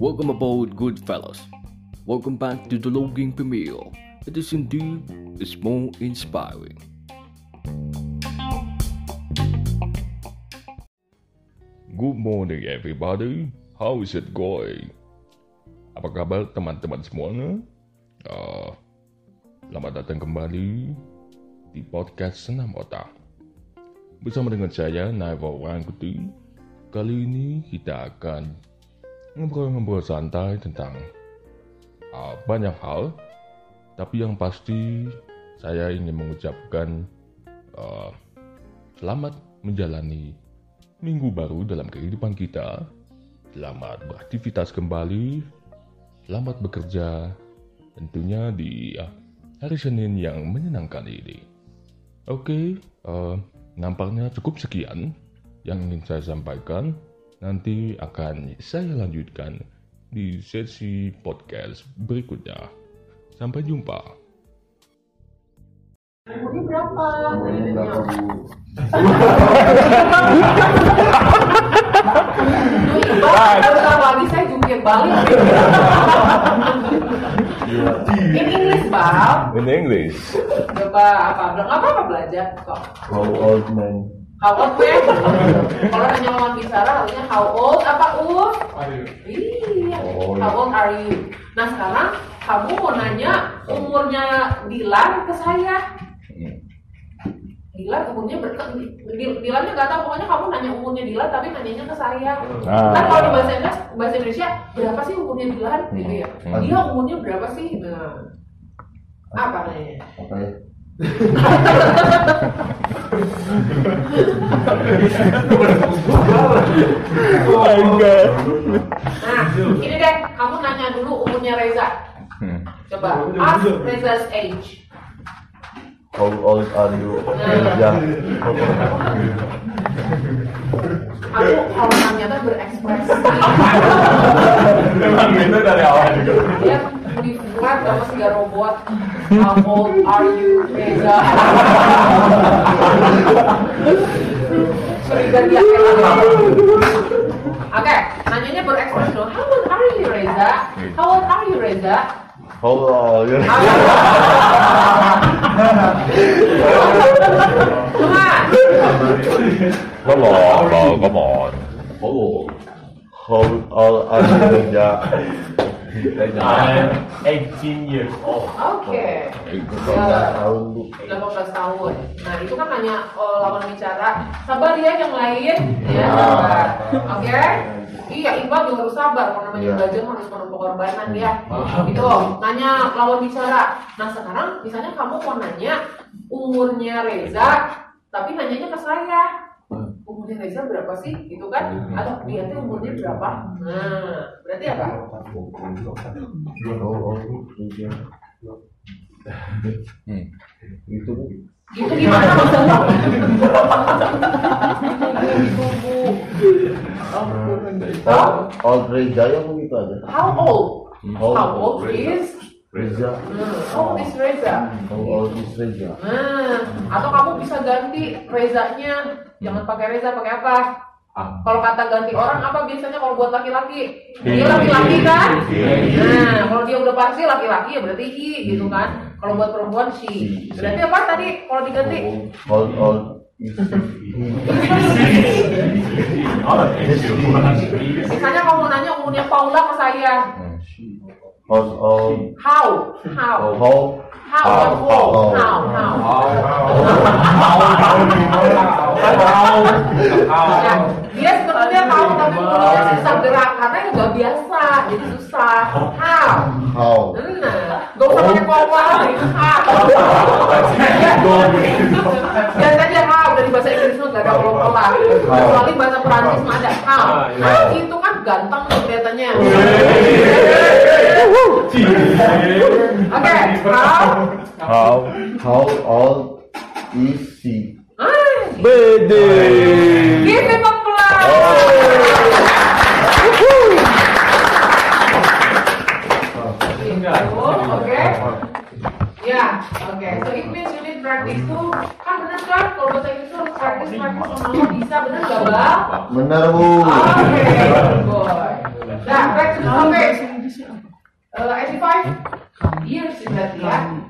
Welcome aboard, good fellas. Welcome back to the Logging Premiere. It is indeed is more inspiring. Good morning everybody. How is it going? Apa kabar teman-teman semuanya? Uh, selamat datang kembali di podcast Senam Otak. Bersama dengan saya, Naiful Rangkuti. Kali ini kita akan ngobrol-ngobrol santai tentang uh, banyak hal. Tapi yang pasti saya ingin mengucapkan uh, selamat menjalani minggu baru dalam kehidupan kita. Selamat beraktivitas kembali, selamat bekerja, tentunya di uh, hari Senin yang menyenangkan ini. Oke, uh, nampaknya cukup sekian yang ingin saya sampaikan. Nanti akan saya lanjutkan di sesi podcast berikutnya. Sampai jumpa. Berapa? Saya jungkir balik. In English, Bang. In English. Coba apa? Nggak apa-apa belajar kok. How old man? How old man? Kalau nanya lawan bicara harusnya how old apa u? Iya. Oh, iya. How old are you? Nah sekarang kamu mau nanya umurnya Dilan ke saya. Dilan umurnya ber Dil- Dilannya nggak tahu pokoknya kamu nanya umurnya Dilan tapi nanyanya ke saya. Ah. Kan kalau di bahasa Inggris bahasa Indonesia berapa sih umurnya Dilan gitu ya? Hmm. Dia umurnya berapa sih? Nah apa nanya? Apa ya? Nah ini deh kamu nanya dulu umurnya Reza. Hmm. Coba ask Reza's age. How old are you? Ya. Aku kalau nanya tuh berekspresi. Emang itu dari awal juga. Dia di flat sama si robot. How old are you, Reza? Curiga dia Oke, nanyanya berekspresi dong. How old are you, Reza? How old are you, Reza? How old are you? Come on, bro, come on. How old are you? Ya. I'm 18 years old. oke. Bu? 18 tahun. Nah, itu kan nanya oh, lawan bicara. Sabar ya yang lain. Ya. Oke? Iya, juga harus sabar. Kalau namanya Iya. belajar harus penuh pengorbanan ya. Gitu. Nanya lawan bicara. Nah, sekarang misalnya kamu mau nanya umurnya Reza, tapi nanyanya ke saya. Umurnya Reza berapa sih? Gitu kan? Atau dia tuh umurnya berapa? Nah, berarti apa? Hmm. Gitu gimana maksudnya? Old Reza yang begitu aja. How old? How How old is? Reza? How old is Reza? How old is Reza? Nah, atau kamu bisa ganti Rezanya. Jangan pakai Reza, pakai apa? Kalau kata ganti orang apa biasanya kalau buat laki-laki? Dia laki-laki kan? Nah, kalau dia udah pasti laki-laki ya berarti he gitu kan? Kalau buat perempuan she. Berarti apa tadi kalau diganti? Old is Misalnya kamu nanya umurnya Paula ke saya. How? How? How? How? How? How? How? Ya, dia sebetulnya tahu tapi mulutnya susah gerak karena nggak biasa jadi susah how How? gak usah pakai pola how dan saja how dari bahasa Inggris mah nggak ada pola kecuali bahasa Perancis ada how how itu kan ganteng tuh kelihatannya oke how How? How old is she? Bede. give him applause Oh, oke. Ya, oke. So it means you need practice tuh kan benar kan kalau bahasa Inggris harus practice practice sama bisa bener gak bal? Benar bu. Oke, boy. Nah, back to the topic. Uh, 85 years is that ya?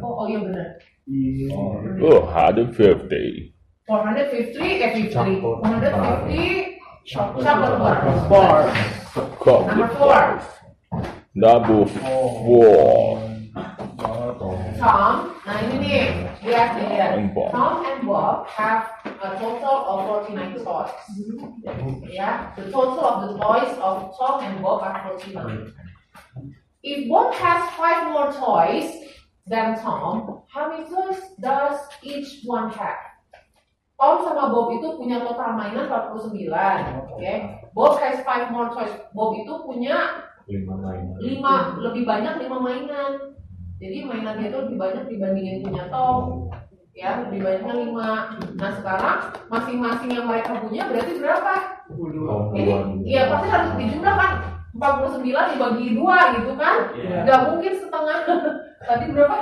Oh, oh iya benar. oh, 150. 450, eh 50. 450 chocolate bars. Bars. Number four. Number four. Tom, nah ini nih, lihat nih lihat. And Bob. Tom and Bob have a total of 49 toys. Yeah, the total of the toys of Tom and Bob are 49. If Bob has five more toys than Tom, how many toys does each one have? Tom sama Bob itu punya total mainan 49, oke? Bob has five more toys. Bob itu punya lima lebih banyak lima mainan. Jadi mainannya itu lebih banyak dibandingin punya Tom ya lebih banyaknya lima. Nah sekarang masing-masing yang mereka punya berarti berapa? Ini iya pasti harus dijumlah kan? 49 dibagi dua gitu kan? Iya. nggak mungkin setengah. Tadi berapa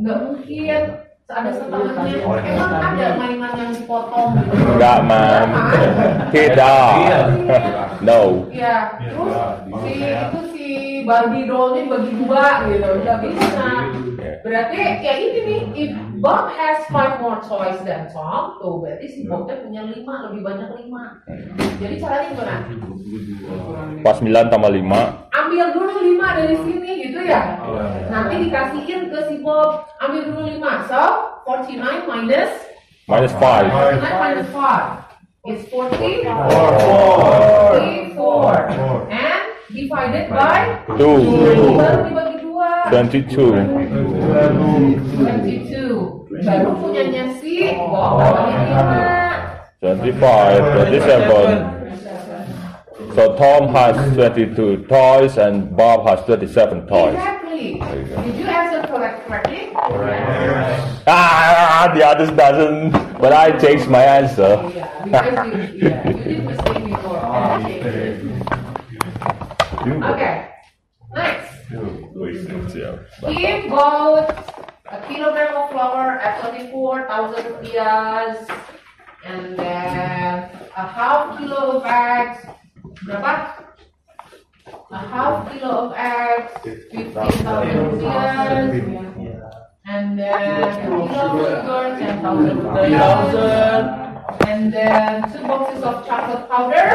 nggak mungkin. Ada setengahnya. Emang ada mainan yang dipotong? Gitu Enggak, man. Tidak. No. Iya, terus si itu si Barbie dollnya dibagi dua gitu, nggak bisa. Berarti kayak ini nih, Bob has five more toys than Tom, tuh berarti si Bobnya punya lima, lebih banyak lima. Jadi caranya gimana? Pas 9 tambah 5. Ambil dulu lima dari sini gitu ya. Nanti dikasihin ke si Bob, ambil dulu lima. So, 49 minus Minus 5. 49 minus 5 is 40. 44. And divided by 2. baru dibagi dua 22. 22 baru punyanya si Bob tambahnya 25. 27. So Tom has 22 toys and Bob has 27 toys. exactly. Did you answer correct correctly? Ah, the others doesn't. But I changed my answer. yeah you yeah, you did mistake before. Okay. next He bought a kilogram of flour at 24,000 rupiahs and then a half kilo of eggs. Berapa? A half kilo of eggs, 15,000 rupiahs. And then a kilo of sugar, 10,000 rupiahs. And then two boxes of chocolate powder.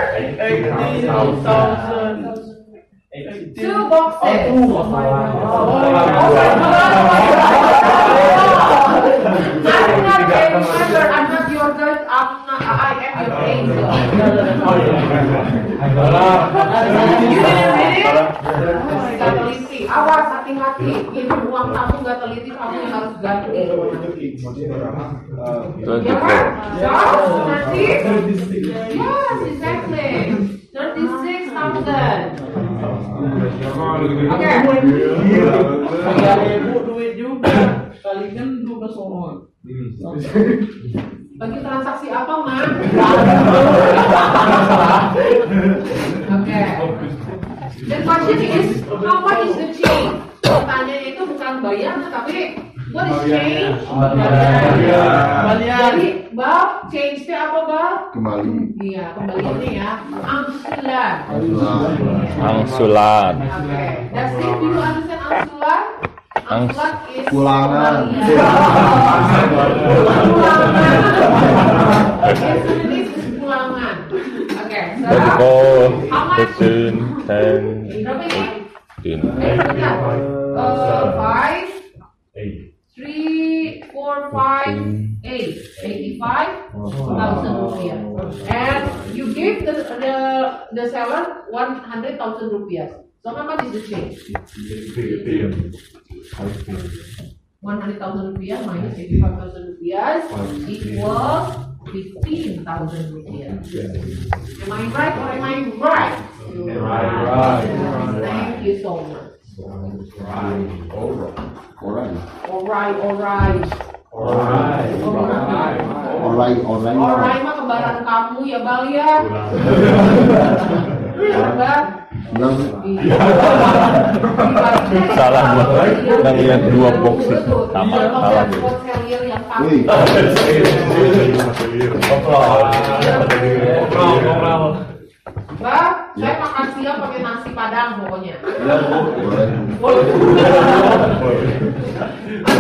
Two boxes. Oh my God. I'm not a mother. I'm not your girl. I'm not, I am your angel. You didn't read it? Gak teliti. Awas hati-hati. Ini uang kamu gak teliti. Kamu yang harus ganti. Ya kan? So, nanti. Yes, exactly. 36,000. Oke. Tiga ribu duit juga. Kalikan dua soal. Bagi transaksi apa, Mak? Oke. The question is, how much is the change? Pertanyaannya itu bukan bayar, tapi what is change? Kalian. Jadi, Bab, change-nya apa, Bab? Kembali. Iya, kembaliannya ya. Angsulan. Angsulan. Oke. That's it. Do you understand angsulan? Angsulan is Pulangan. Pulangan. Pulangan. Oke. So, 24, 15, 10, berapa ini? Eh, bentar. Uh, five, three, four, five, eight. Eighty-five thousand rupiah. And you give the the the seller one hundred thousand rupiah. So how much is the change? One hundred thousand rupiah minus eighty-five thousand rupiah equals fifteen thousand rupiah. Am I right or am I right? Right. Thank you so much. Alright. Alright, alright. Alright. Alright, alright. Alright mah kembaran kamu ya Bal ya. Iya, Iya. Salah gua. Yang lihat dua box itu. Sama, Iya, salah yang gua. buat carrier yang Wih. Mbak, saya makan siang pakai nasi padang pokoknya.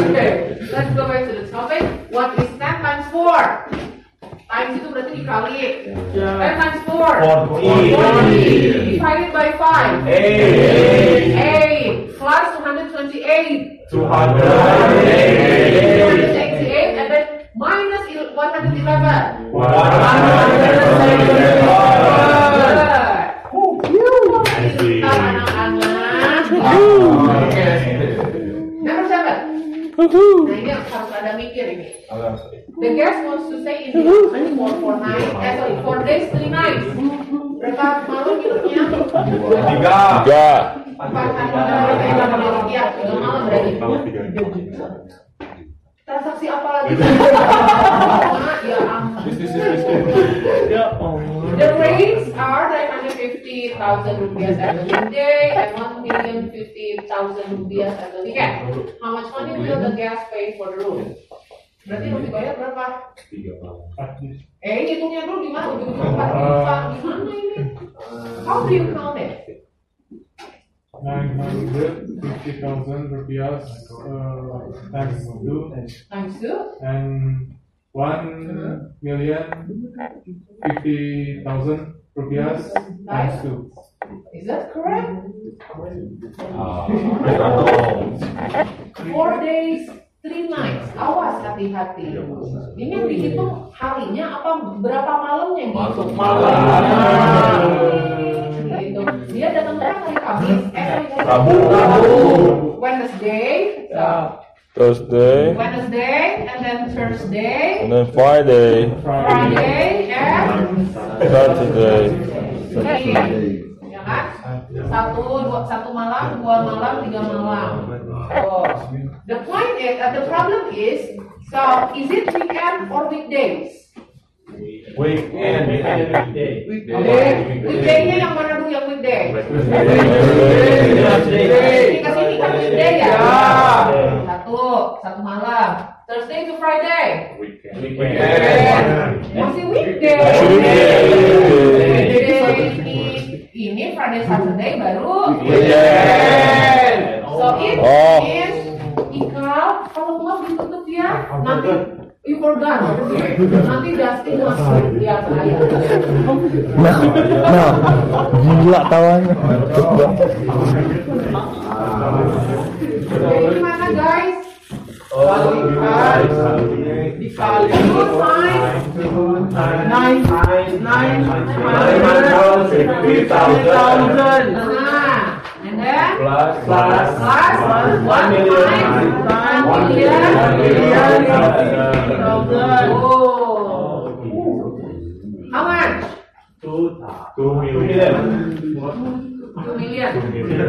Okay, let's go back to the topic. What is 10 times 4? Times itu berarti dikali. 10 times 4. 40. Divided by 5. 8. Plus 228. 268 and then minus il- 111. Nah ini harus ada mikir ini. The guest wants to stay in the for four nights, eh sorry, four days, three nights. Berapa malam hidupnya? Tiga. Empat malam? Iya, tiga malam berarti. Transaksi apa lagi? ya ampun. The rates are 950,000 rupiah at the weekday and 1,050,000 rupiah at the weekend. How much money will the guest pay for the room? Berarti harus dibayar berapa? Eh, hitungnya dulu gimana? Ujung-ujung 4 juta. Gimana ini? How do you count it? 950,000 rupees uh, times 2 Times 2? and 1 million 50,000 rupees times 2. Is that correct? Four days, three nights. Awas hati-hati. Ini yang dihitung harinya apa berapa malamnya yang dihitung? Gitu. Dia datang berapa hari Kamis? Eh. Rabu. Wednesday. So, Thursday. Wednesday and then Thursday, And then Friday. Friday, and Saturday. Saturday. Ya kan? Satu, dua, satu malam, dua malam, tiga malam. So, the point is, uh, the problem is, so is it weekend or weekdays? Weekend, weekend, weekday. Weekday. Weekday-nya yang mana dulu yang weekday? Ini ke sini kan weekday ya? Satu, satu malam. Thursday to Friday. Weekend. Masih weekday. Weekday. Weekday ini, ini Friday Saturday baru. So it Oh. is Ikal, kalau mau ditutup ya, nanti you forgot. Nanti Dustin masuk ya saya. Nah, nah, gila tawanya. Jadi gimana guys? Dikali. Nine, nine, Nah, and then Plus, plus, plus one One million. time one One million. million. Oh. How much? Two million. Two million. Two million.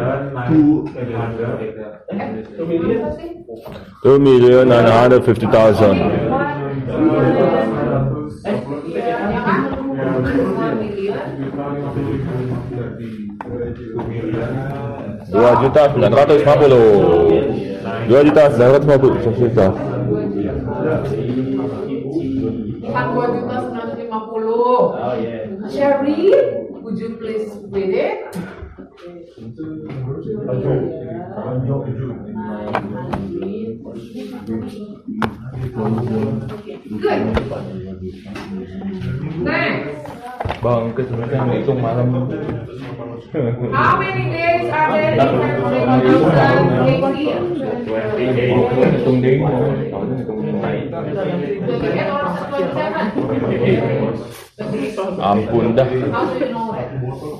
berapa sih? Two million nine hundred fifty thousand. Dua juta sembilan ratus lima puluh. Dua juta sembilan ratus lima puluh. Satu juta. Bukan dua juta sembilan ratus lima puluh. Yeah. Sherry, would you please read it? Good. Next. Bang, ke sebenarnya hitung malam. How many days are there in February 2018? Hitung ding. Tahu tu hitung ding. 28 or 27? Ampun dah.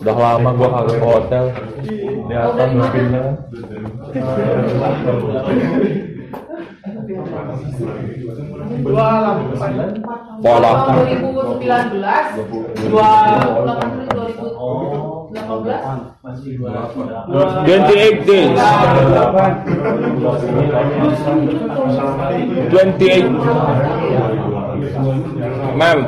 Udah lama gua kagak ke hotel. Kelihatan mungkinnya. Pola. Tahun 2019, 2018, 28 days. 28. Ma'am,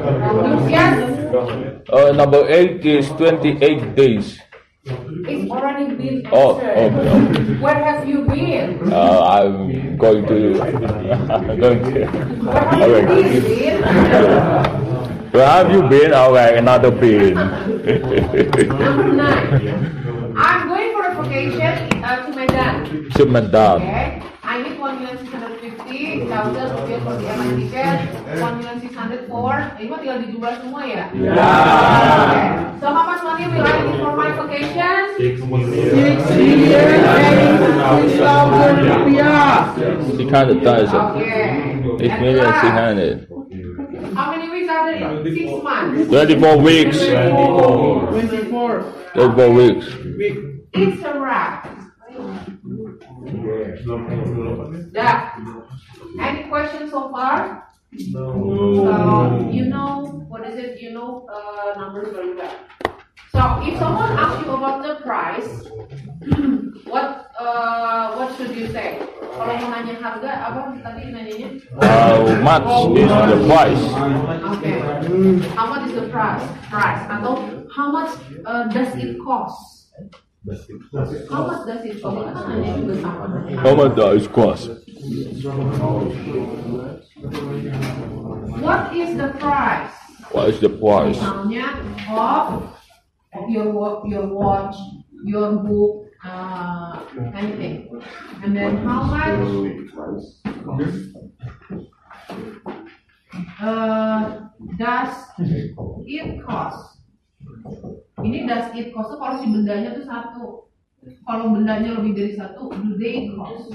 uh, number 8 is 28 days. it's already been Oh, answered. okay. Where have you been? Uh, I'm going to. going to. Where have you been? Where have you been? All right, another pain. I'm going for a vacation uh, to my dad. To my dad. Okay. I need 1,650,000 rupiah for the airline ticket, 1,600 for, ini mah tinggal dijumlah semua ya? Yeah. Okay. So how much money will I need for my vacation? 6 million. 6 million rupiah. 600,000. Okay. 6 million 600. 24. months. 24 weeks. 24. 24. weeks. It's a wrap. Yeah. Any questions so far? No. Uh, you know, what is it? You know uh, numbers very well. So if someone asks you about the price, what uh, what should you say? Kalau mau nanya harga apa tadi nanyanya? How much is the price? Okay. How much is the price? Price atau how much uh, does it cost? How much does it cost? Itu kan nanya juga sama. How much does it cost? What is the price? What is the price? Misalnya of your your watch, your book, uh, anything. And then how much? Uh, does it cost? Ini does it cost tuh kalau si bendanya tuh satu. Kalau bendanya lebih dari satu, do they cost?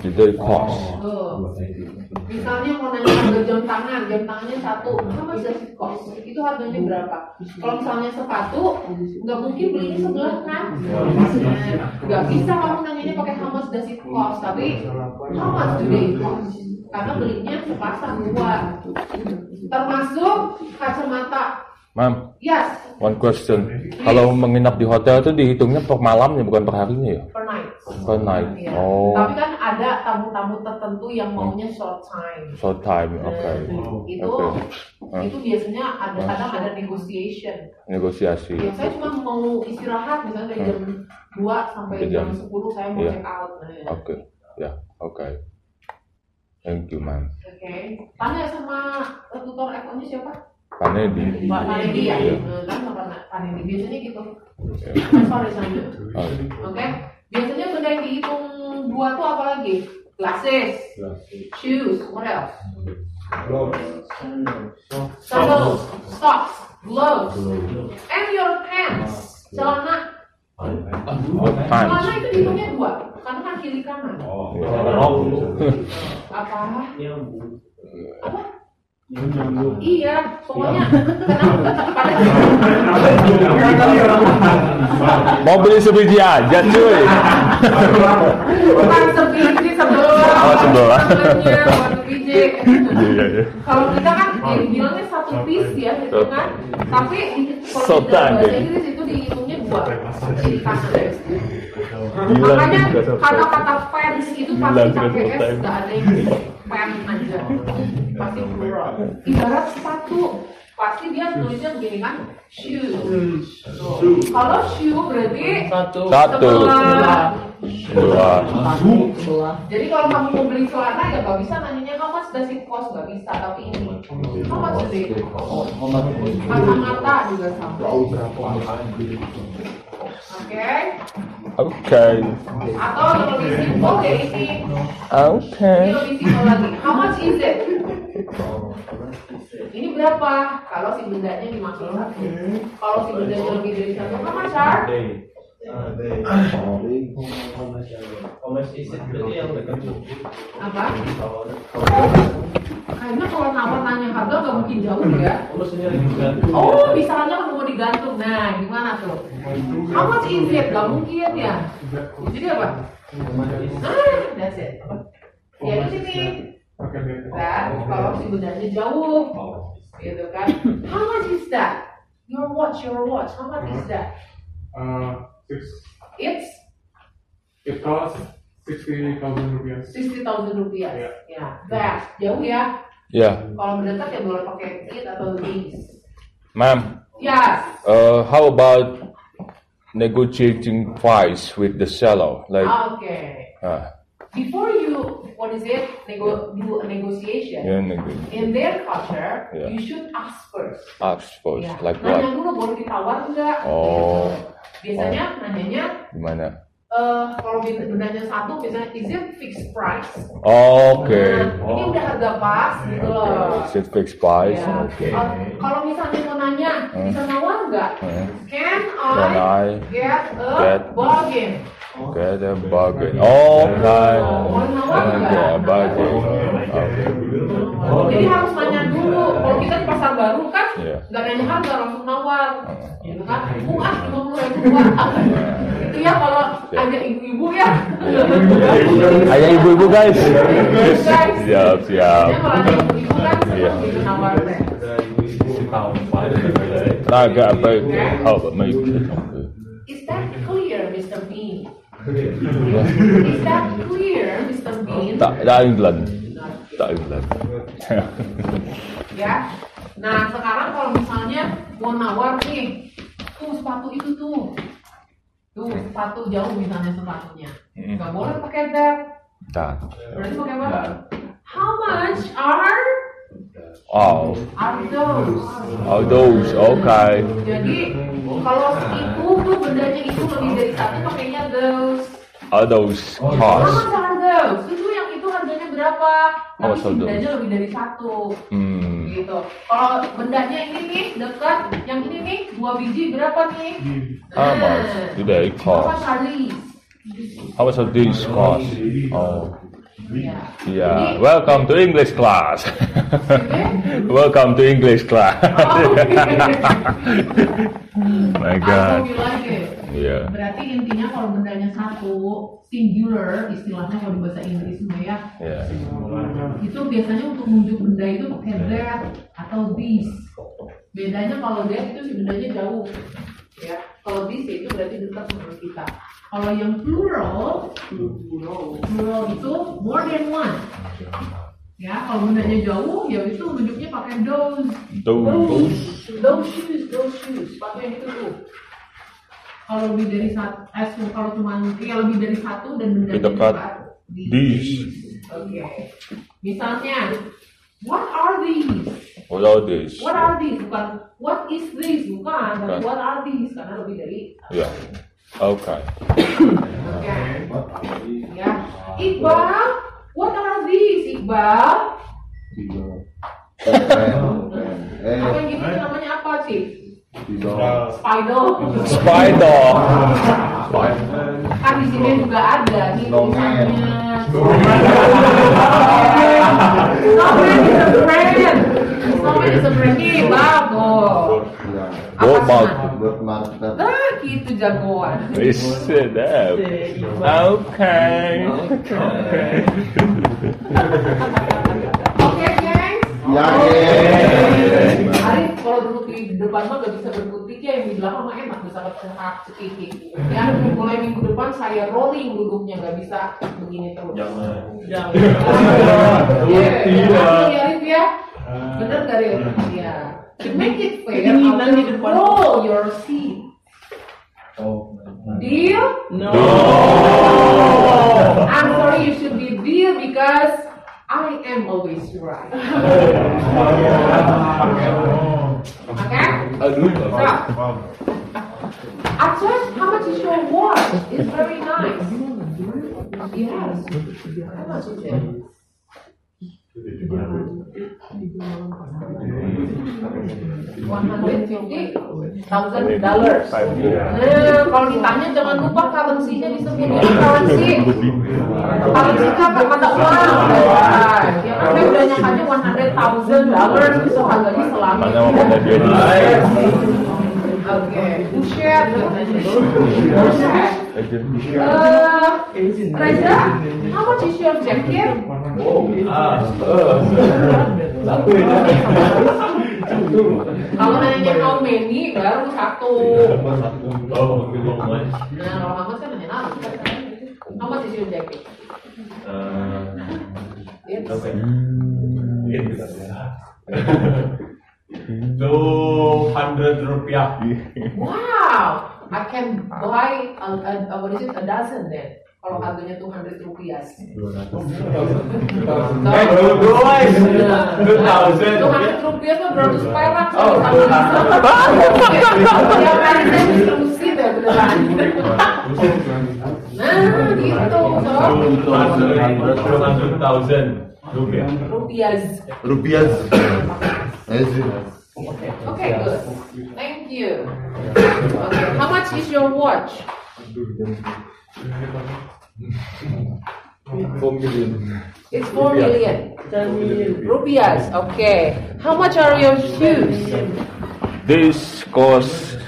Did they cost? Tuh. Misalnya mau nanya harga jam tangan, jam tangannya satu, sama does it cost? Itu harganya berapa? Kalau misalnya sepatu, nggak mungkin belinya sebelah kan? Nggak bisa kamu nanyanya pakai how much does it cost, tapi how much do they cost? Karena belinya sepasang dua. Termasuk kacamata. Ma'am, Yes, one question. Kalau menginap di hotel itu dihitungnya per malamnya bukan per harinya ya? per night. Per night. Iya. Oh, Tapi kan ada tamu-tamu tertentu yang maunya short time. short time. Oke. Nah, itu Oke. Hah? itu biasanya ada kadang ada negotiation. Negosiasi. Ya, saya cuma mau istirahat misalnya dari jam 2 sampai jam- jam 10 saya mau iya. check out. Nah, Oke. Ya, oke. Thank you, ma'am. Oke. Tanya sama tutor F1-nya siapa? Panedi. Pak Panedi ya? Iya. Kan Pak Panedi biasanya gitu. Iya. Sorry sana. Oke. Oke. Biasanya benda yang dihitung dua tuh apa lagi? Glasses, shoes, what else? Sandals, socks, gloves, and your pants. Celana. Celana Pants. itu dihitungnya dua, karena kan kiri kanan. Apa? Apa? Iya, pokoknya Mau beli sebiji aja, cuy. bukan sebiji sebelah. Oh, sebelah. biji. Iya, iya. Kalau kita kan ya dibilangnya satu piece ya gitu kan. Tapi kalau dalam bahasa. Inggris itu dihitungnya dua kiri Makanya kata-kata fans itu pasti pakai S, nggak ada yang fan aja. Pasti plural. Ibarat sepatu, pasti dia tulisnya begini kan, shoe. Kalau shoe berarti Satu. sebelah. Dua. Jadi kalau kamu mau beli celana ya nggak bisa nanyanya much does it cost nggak bisa tapi ini much does it cost kacamata juga sama oke Oke. atau yang lebih simple ya ini Oke. ini lebih simple lagi how much is it Ini berapa? Kalau si bendanya dimaksud satu. Kalau si bendanya lebih dari satu, how much are? Yang Apa? Kayaknya kalau nawar nanya harga nggak mungkin jauh ya. Oh, misalnya kamu mau digantung. Nah, gimana tuh? How much is it? Gak mungkin ya. Jadi apa? Ah, that's it. Ya di sini. Nah, kalau si bendanya jauh, gitu kan? How much is that? Your watch, your watch. How much is that? Uh, six. It's It costs sixty thousand rupiah. sixty thousand rupiah. Ya. Ya, that jauh ya. Yeah, Kalau mendekat ya boleh pakai it atau this. ma'am. Ya, Uh, how about negotiating price with the seller? Like, oke. uh, Before you, what is it? Nego, do a negotiation. yeah, nego- In their culture, Yeah. you should ask first. ask first. Ya. Like Nanya what? dulu boleh ditawar enggak? Oh. Biasanya nanyanya Gimana? eh kalau benda- bendanya satu misalnya is it fixed price? Oke. Nah, ini udah harga pas gitu loh. Is it fixed price? Ya. Oke. Kalau- Kalau misalnya mau nanya, bisa nawar nggak? Hmm. Can Can I I get a get- bargain? Get a bargain. Okay. Mau nawar nggak? Yeah, bargain. Okay. Jadi harus nanya dulu. Kalau kita di pasar baru kan, Iya. nggak nanya harga langsung nawar, gitu kan? Bu ah lima puluh ribu. Itu ya kalau ada ibu-ibu ya. Ada ibu-ibu guys. Guys. Siap, siap. Kalau ada ibu-ibu kan, Iya. gitu nawar. Naga apa itu? How about me? Is that? Is that clear, Mr. Bean? Tak, tak England. Tak England. Ya. Nah, sekarang kalau misalnya mau nawar nih, tuh sepatu itu tuh. Tuh, sepatu jauh misalnya sepatunya. Hmm. Gak boleh pakai that. Tak. Berarti pakai apa? How much are Oh, are those? oh those. Okay. Jadi kalau itu tuh bendanya itu lebih dari satu pakainya those. Are those cost? much are those? Itu yang itu harganya berapa? Tapi How much are bendanya those? lebih dari satu. Hmm. gitu. Kalau bendanya ini nih dekat, yang ini nih dua biji berapa nih? How much do they Berapa cost? kali? How much are these cost? Oh, Ya. yeah. Welcome to English class. Welcome to English class. oh, My God. it. Yeah. Berarti intinya kalau bendanya satu, singular istilahnya kalau di bahasa Inggris ya, Yeah. itu biasanya untuk menunjuk benda itu pakai that atau this. Bedanya kalau that itu si bendanya jauh, ya. Kalau this itu berarti dekat sama kita. Kalau yang plural, plural itu more than one. Ya, kalau bendanya jauh, ya itu menunjuknya pakai those. Those. Those, those shoes, those shoes, pakai yang itu tuh. Kalau lebih dari satu, eh, kalau cuma ya lebih dari satu dan cut dekat, these. Oke. Misalnya, what are these? What are these? What are these? Bukan what is this? Bukan. Tapi Bukan. what are these? Karena lebih dari. Yeah. Okay. Oke. Ya. Iqbal, what are these? Iqbal. Apa yang gitu namanya apa sih? Spider. Spider. Kan di sini juga ada nih tulisannya. Snowman is a brand. Snowman is a brand nih, What about? Nah, gitu jagoan. Listen up. Okay. Oke, gengs. Ya, Oke. Hari kalau duduk di depan mah gak bisa berkutik ya, yang di belakang mah enak bisa bercerak sedikit. Ya, mulai minggu depan saya rolling duduknya gak bisa begini terus. Jangan. Jangan. Iya, ya, Rif ya. Bener gak Rif? Iya. To make it fair, I will roll your seat. Oh deal? No. I'm sorry, you should be deal because I am always right. Okay? So, Aceh, how much is your watch? It's very nice. Yes. How much is it? Thousand dollars. Nah, kalau ditanya jangan lupa currency-nya disebut ya currency. Currency apa? Mata uang. Ya kan udah nyangkanya one hundred thousand dollars itu harganya selama. Oke. Buset. Reza, how much is your jacket? Kalau nanya how many, baru satu. Nah, kalau Ahmad kan nanya. How much is your jacket? Two hundred rupiah. wow. I can buy a, a, a what is it a dozen then. Kalau harganya 200 rupiah. Two thousand. 200 rupiah tuh 200 perak sih. Tiap hari saya distribusi deh beneran. Nah, gitu. So, Two hundred thousand rupiah. rupiah. Rupiah. Okay, good. Thank you. Okay, how much is your watch? Four million. It's 4 million. Rupiahs, okay. How much are your shoes? This cost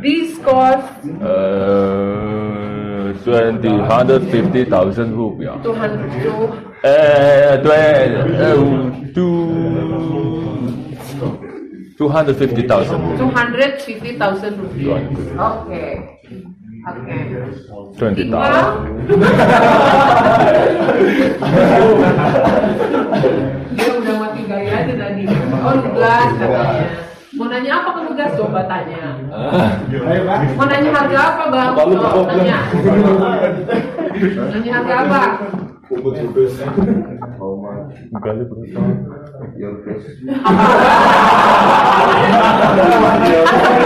These cost uh, twenty hundred fifty thousand rupiah. 200 to Uh, twen- uh, two two hundred fifty thousand. 250,000 rupiah. Okay. Okay. Twenty Tinggal. thousand. Dia udah mati gaya aja tadi. Oh, nugas katanya. Mau nanya apa ke nugas? Coba tanya. Mau nanya harga apa bang? Oh, tanya. Nanya harga apa? Berapa? your face?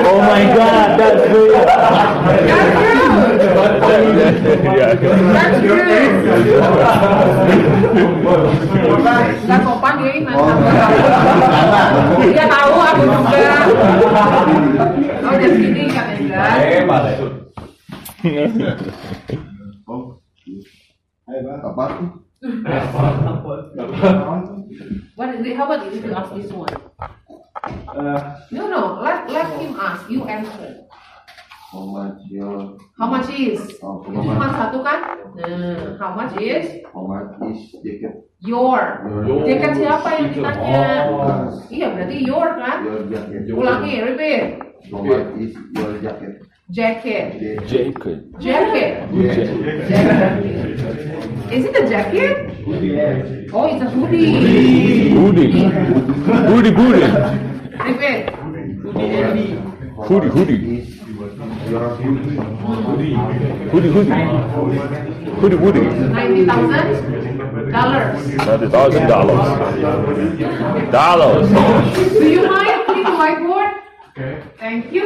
Oh my god, that's good. That's good. yeah. That's good. Gak sopan dia ini nanya harga. Dia tahu aku juga. Oh, udah segini katanya guys. Oh. Apa? What is it? How about if you ask this one? No, no. Let let him ask. You answer. How much your How much is? Itu cuma satu kan? Nah, how much is how much is jacket? your? Your Jaket siapa yang ditanya? Iya, berarti your kan? your jacket. Ulangi, repeat. How much is your jacket? Jacket. Jacket. Jacket. Is it a jacket? Oh, it's a hoodie. Hoodie. Hoodie, hoodie. Repeat. Hoodie, hoodie. Is your hoodie? Hoodie, hoodie. Hoodie, hoodie. Ninety thousand dollars. Ninety thousand dollars. Dollars. Do you mind clean the whiteboard? Okay. Thank you.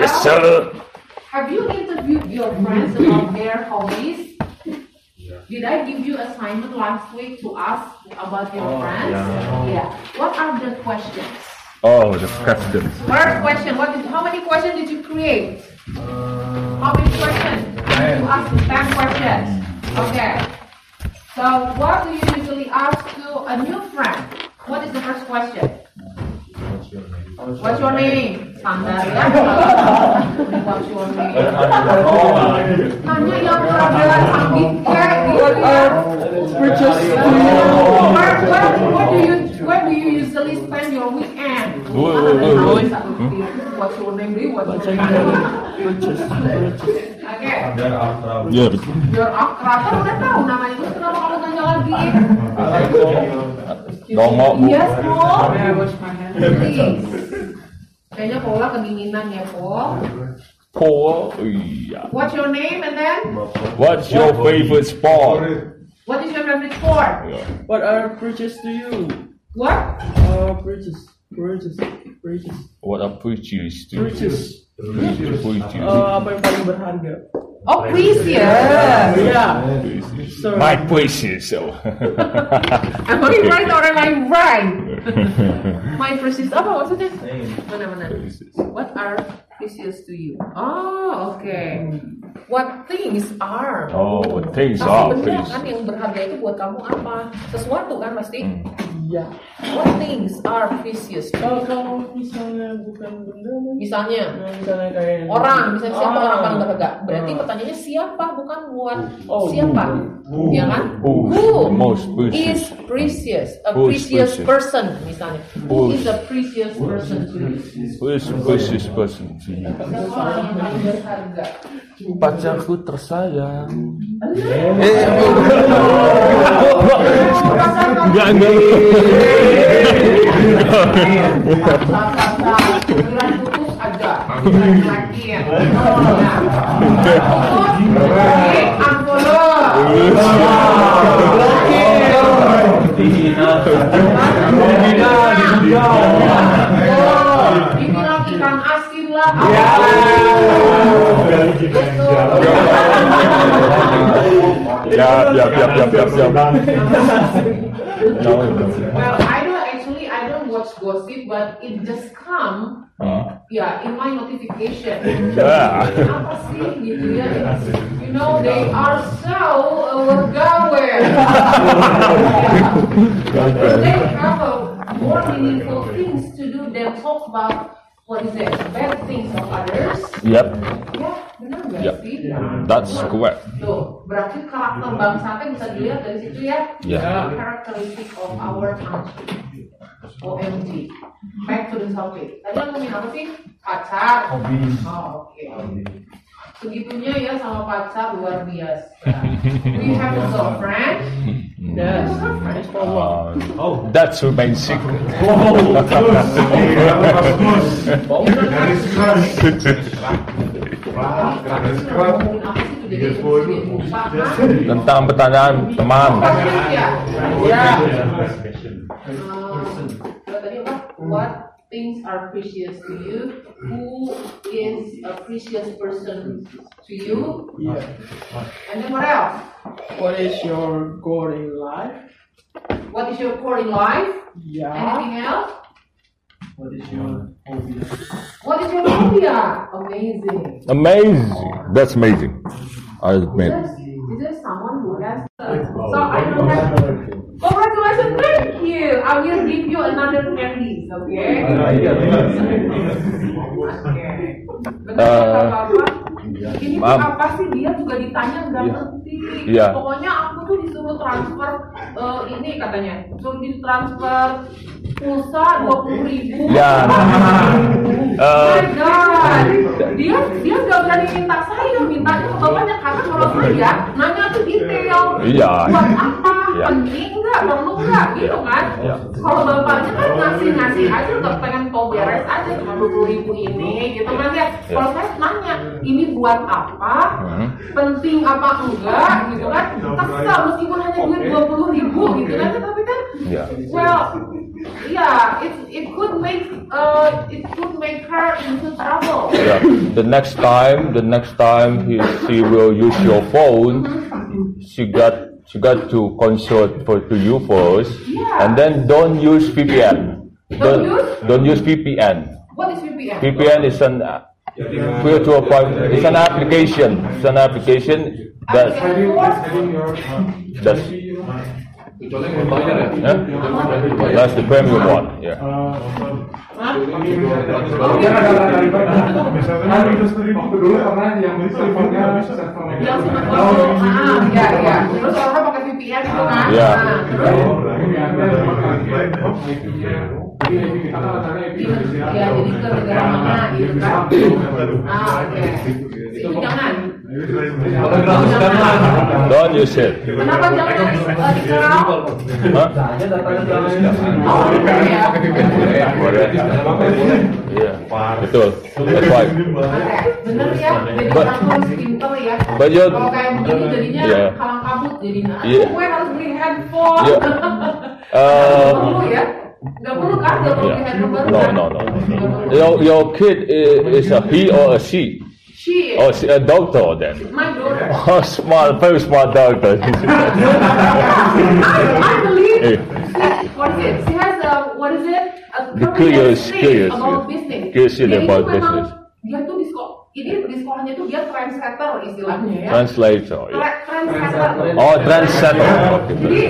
Okay. So, Yes, sir. Have you interviewed your friends about their hobbies? Did I give you assignment last week to ask about your oh, friends? Yeah. What are the questions? Oh, the questions. First question. What did? How many questions did you create? Uh, how many questions? You asked ten questions. Okay. So, what do you usually ask to a new friend? What is the first question? What's your name? Standar ya. What's your name? Tanya yang kayak gitu ya. Where, where, where do you where do you usually spend your weekend? What's your name? Lee? What's your name? Oke. Ya, betul. Your akrab kan udah tahu namanya terus kenapa kamu tanya lagi? Nongok, Bu. Yes, Po. Please. Kayaknya Paula kedinginan ya, Po. Paul. Iya. What's your name and then? What's your favorite sport? What is your favorite sport? Yeah. What are bridges to you? What? Uh, bridges, bridges, bridges, What are preachers to? you? bridges. Preachers. Uh, apa yang paling berharga? Oh, precious. Yeah. Sorry. My precious. So. Am I right or am I right? My precious apa maksudnya? Mana mana? What are precious to you? Oh, okay. What things are? Oh, what things Tapi are precious. kan yang berharga itu buat kamu apa? Sesuatu kan pasti. Hmm. Yeah. What things are precious? Kalau kalau misalnya bukan benda, Misalnya nah, misalnya kayak orang, misalnya siapa Ah. orang paling berharga? Berarti Ah. pertanyaannya siapa bukan buat Oh, siapa? Ya kan? Who is the most precious? is precious? A Who is precious precious? person misalnya. Who Who is- a precious person to you? Who is the precious person to you? Yang paling berharga? Pacarku tersayang. Enggak, enggak. Putus ada, lagi ya. Dibilang ikan asin lah. Ya, ya, ya, ya, ya, ya. No, Well, I don't actually I don't watch gossip, but it just come Uh, ya in my notification. Ya. Apa sih gitu ya? You know they are so uh, gawe. they have a more meaningful things to do than talk about what is it bad things of others. Yep, Ya benar nggak Yep. sih? that's correct. Tuh, berarti karakter bangsa teh bisa dilihat dari situ ya. Ya. Characteristic of our country. OMG. Back to the topic. Tadi ngomongin apa sih? Pacar. Oh, oke. Segitunya ya sama pacar luar biasa. We have a girlfriend. Yes. It's for what? Uh, that's remain secret. Kan? Tentang pertanyaan teman. Ya? Tadi apa? What things are precious to you? Who is a precious person to you? Yeah. And then what else? What is your goal in life? What is your goal in life? Yeah. Anything else? What is your hobby? What is your phobia? Amazing. Amazing. That's amazing. I admit. Is there, is there someone who has? Uh, so I don't have. Congratulations, thank you. I will give you another candies, okay? Okay. Benar Uh, kata Bapak? Ini maaf. apa sih dia juga ditanya nggak Iya. ngerti. Iya. Pokoknya aku tuh disuruh transfer eh, ini katanya, suruh ditransfer pulsa dua puluh ribu. Ya. Oh Uh, my god, dia dia nggak berani minta saya, mintanya ke bapaknya karena kalau saya nanya tuh detail. Iya. Buat apa? Iya. Penting nggak? Perlu nggak? Gitu kan? Iya. Kalau bapaknya kan ngasih ngasih aja, nggak pengen kau beres aja cuma dua puluh ribu ini, gitu kan ya? Kalau saya nanya, ini buat apa? Mhm. Penting apa enggak? Gitu kan? Kesel meskipun hanya duit dua puluh ribu, gitu kan? Tapi kan Yeah. Well, yeah, it it could make uh it could make her into trouble. Yeah. The next time, the next time he, she will use your phone, she got she got to consult for to you first, Yeah. and then don't use VPN. Don't use? don't use VPN. What is VPN? VPN is an virtual private. It's an application. It's an application that Application for? that's yeah? that's the premium one. Yeah. Hah? Iya. Jadi kita jadi ke negara mana gitu kan? Ah, oke. Itu jangan. Don't use it. Kenapa jangan uh, dikerau? Huh? Oh, ya. Yeah. Betul. That's. Oke, bener ya. Jadi pinter ya. Kalau kayak begini jadinya Yeah. kalang kabut jadinya. Yeah. Gue harus beli handphone. Yeah. Uh, ya? Gak perlu kan? Gak perlu beli yeah. handphone No, no, no. Your your kid is, is a he or a she? She is. Oh, she, a doctor then. My daughter. Oh, smart, very smart doctor. I, I believe. She, what is it? She has a what is it? A The curious- curious, about business. Curious about business. Dia tuh di sekolah. Ini di sekolahnya tuh dia trendsetter istilahnya ya. Translator. Tre- Trendsetter. Oh. Okay. Jadi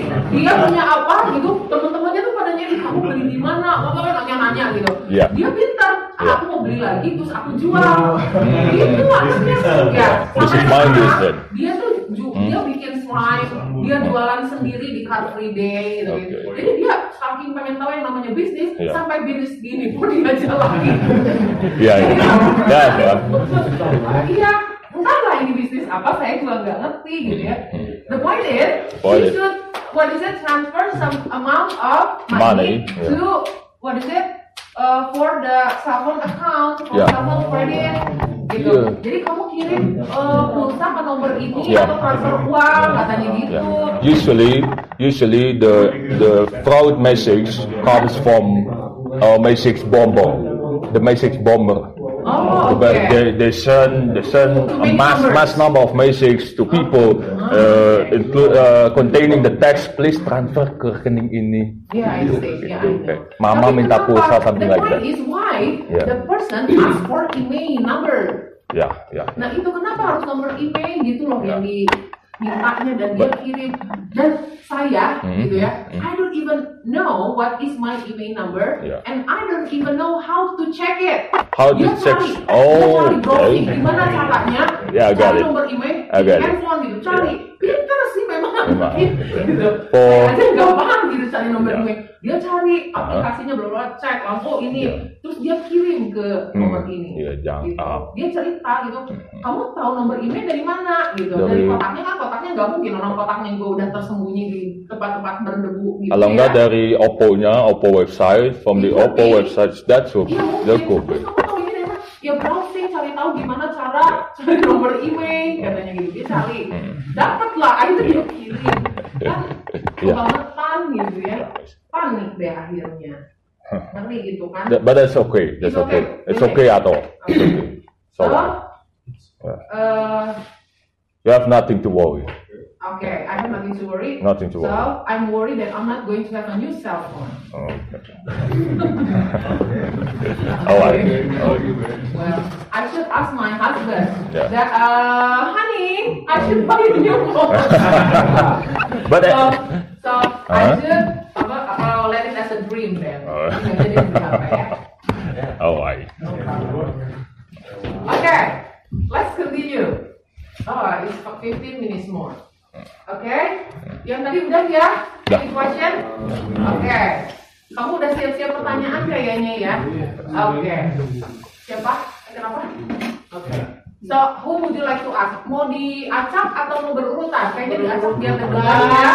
dia punya apa gitu, teman-temannya tuh pada nyari kamu beli di mana, apa apa nanya-nanya gitu. Iya. Dia pintar, ah, Iya. aku mau beli lagi terus aku jual. Gitu ya. Is Sampai my sekarang, business. Dia tuh ju- dia bikin slime, dia jualan sendiri di Car Free Day gitu. gitu. Oke. Jadi dia saking pengen tahu yang namanya bisnis, Iya. sampai bisnis gini pun dia jalani. Yeah, yeah. Yeah, yeah. Iya, entahlah ini bisnis apa, saya juga nggak ngerti gitu ya. The point is, Point you should what is it transfer some amount of Money, money, yeah. to what is it uh, for the phone account, for Yeah. credit, gitu. Yeah. Jadi kamu kirim uh, pulsa ke nomor ini Yeah. atau transfer uang katanya gitu. Yeah. Usually, usually the the fraud message comes from uh, message bomber, the message bomber. Oh, But okay. they, they send they send a mass numbers. mass number of messages to people, uh, include uh, containing the text please transfer ke rekening ini. Yeah, I see. Yeah, I know. Mama Tapi minta pulsa something the like that. is why Yeah. the person asks for email number. Ya, ya. Nah itu kenapa harus nomor email gitu loh yang di mintanya dan dia kirim dan saya Hmm, gitu ya hmm. I don't even know what is my email number Yeah. and I don't even know how to check it How to dia check? cari Oh, dia cari browsing okay. gimana caranya Yeah, I got cari it. nomor email I di got it. handphone gitu cari pintar sih memang Memang. gitu For- Saya aja nggak paham gitu cari nomor Yeah. email dia cari aplikasinya belum cek langsung oh ini Yeah. terus dia kirim ke nomor Hmm, ini iya, jangan- gitu. dia cerita gitu kamu tahu nomor email dari mana gitu Dari- dari kotaknya kan kotaknya nggak mungkin orang kotaknya gue udah tersembunyi di tempat-tempat berdebu gitu Kalau ya. enggak dari Oppo-nya, Oppo website, from the Iya, Oppo iya. website, that's okay. Iya mungkin. That's okay. kamu tahu ini dari mana? Ya browsing cari tahu gimana cara cari nomor email katanya gitu. Dia cari. Hmm. Dapat lah, akhirnya dia kirim. Kan Iya. kebangetan gitu ya. Panik deh akhirnya. Ngerti gitu kan? But that's okay. That's okay. okay. It's okay at all. It's okay. So So, uh, you have nothing to worry. Okay, I have nothing to worry. Nothing to worry. So I'm worried that I'm not going to have a new cell phone. Okay. Alright. Okay. Well, I should ask my husband Yeah. that, uh, honey, I should buy a new phone. But so, uh, so I Huh? should apa, uh, let it as a dream then. Oh. Jadi berapa ya? alright. Okay, let's continue. Oh, it's 15 minutes more. Okay, yang tadi udah ya? Udah. Question? Oke, kamu udah siap-siap pertanyaan kayaknya ya? Oke, siapa? Kenapa? Oke. So, who would you like to ask? Mau diacak atau mau berurutan? Kayaknya diacak biar deg-degan ya.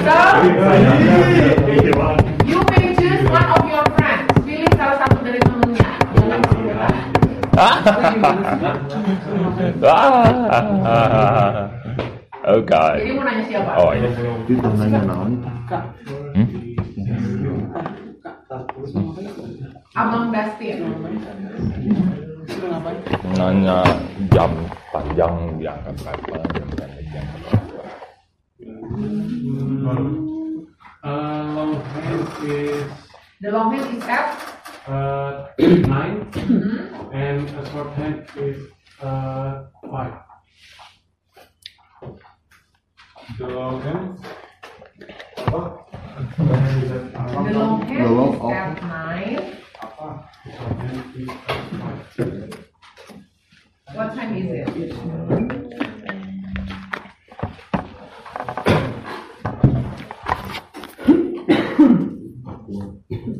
So, you Ah. Jadi mau nanya siapa? Oh iya. Itu nanya naon? Hmm? Abang Dustin. Nanya jam panjang diangkat berapa jam pendek yang berapa. Uh, long hand is The long hand is uh, 9 mm-hmm. and a short hand is uh, 5. The long hand? Apa? The long hand the long is at 9. What time is it?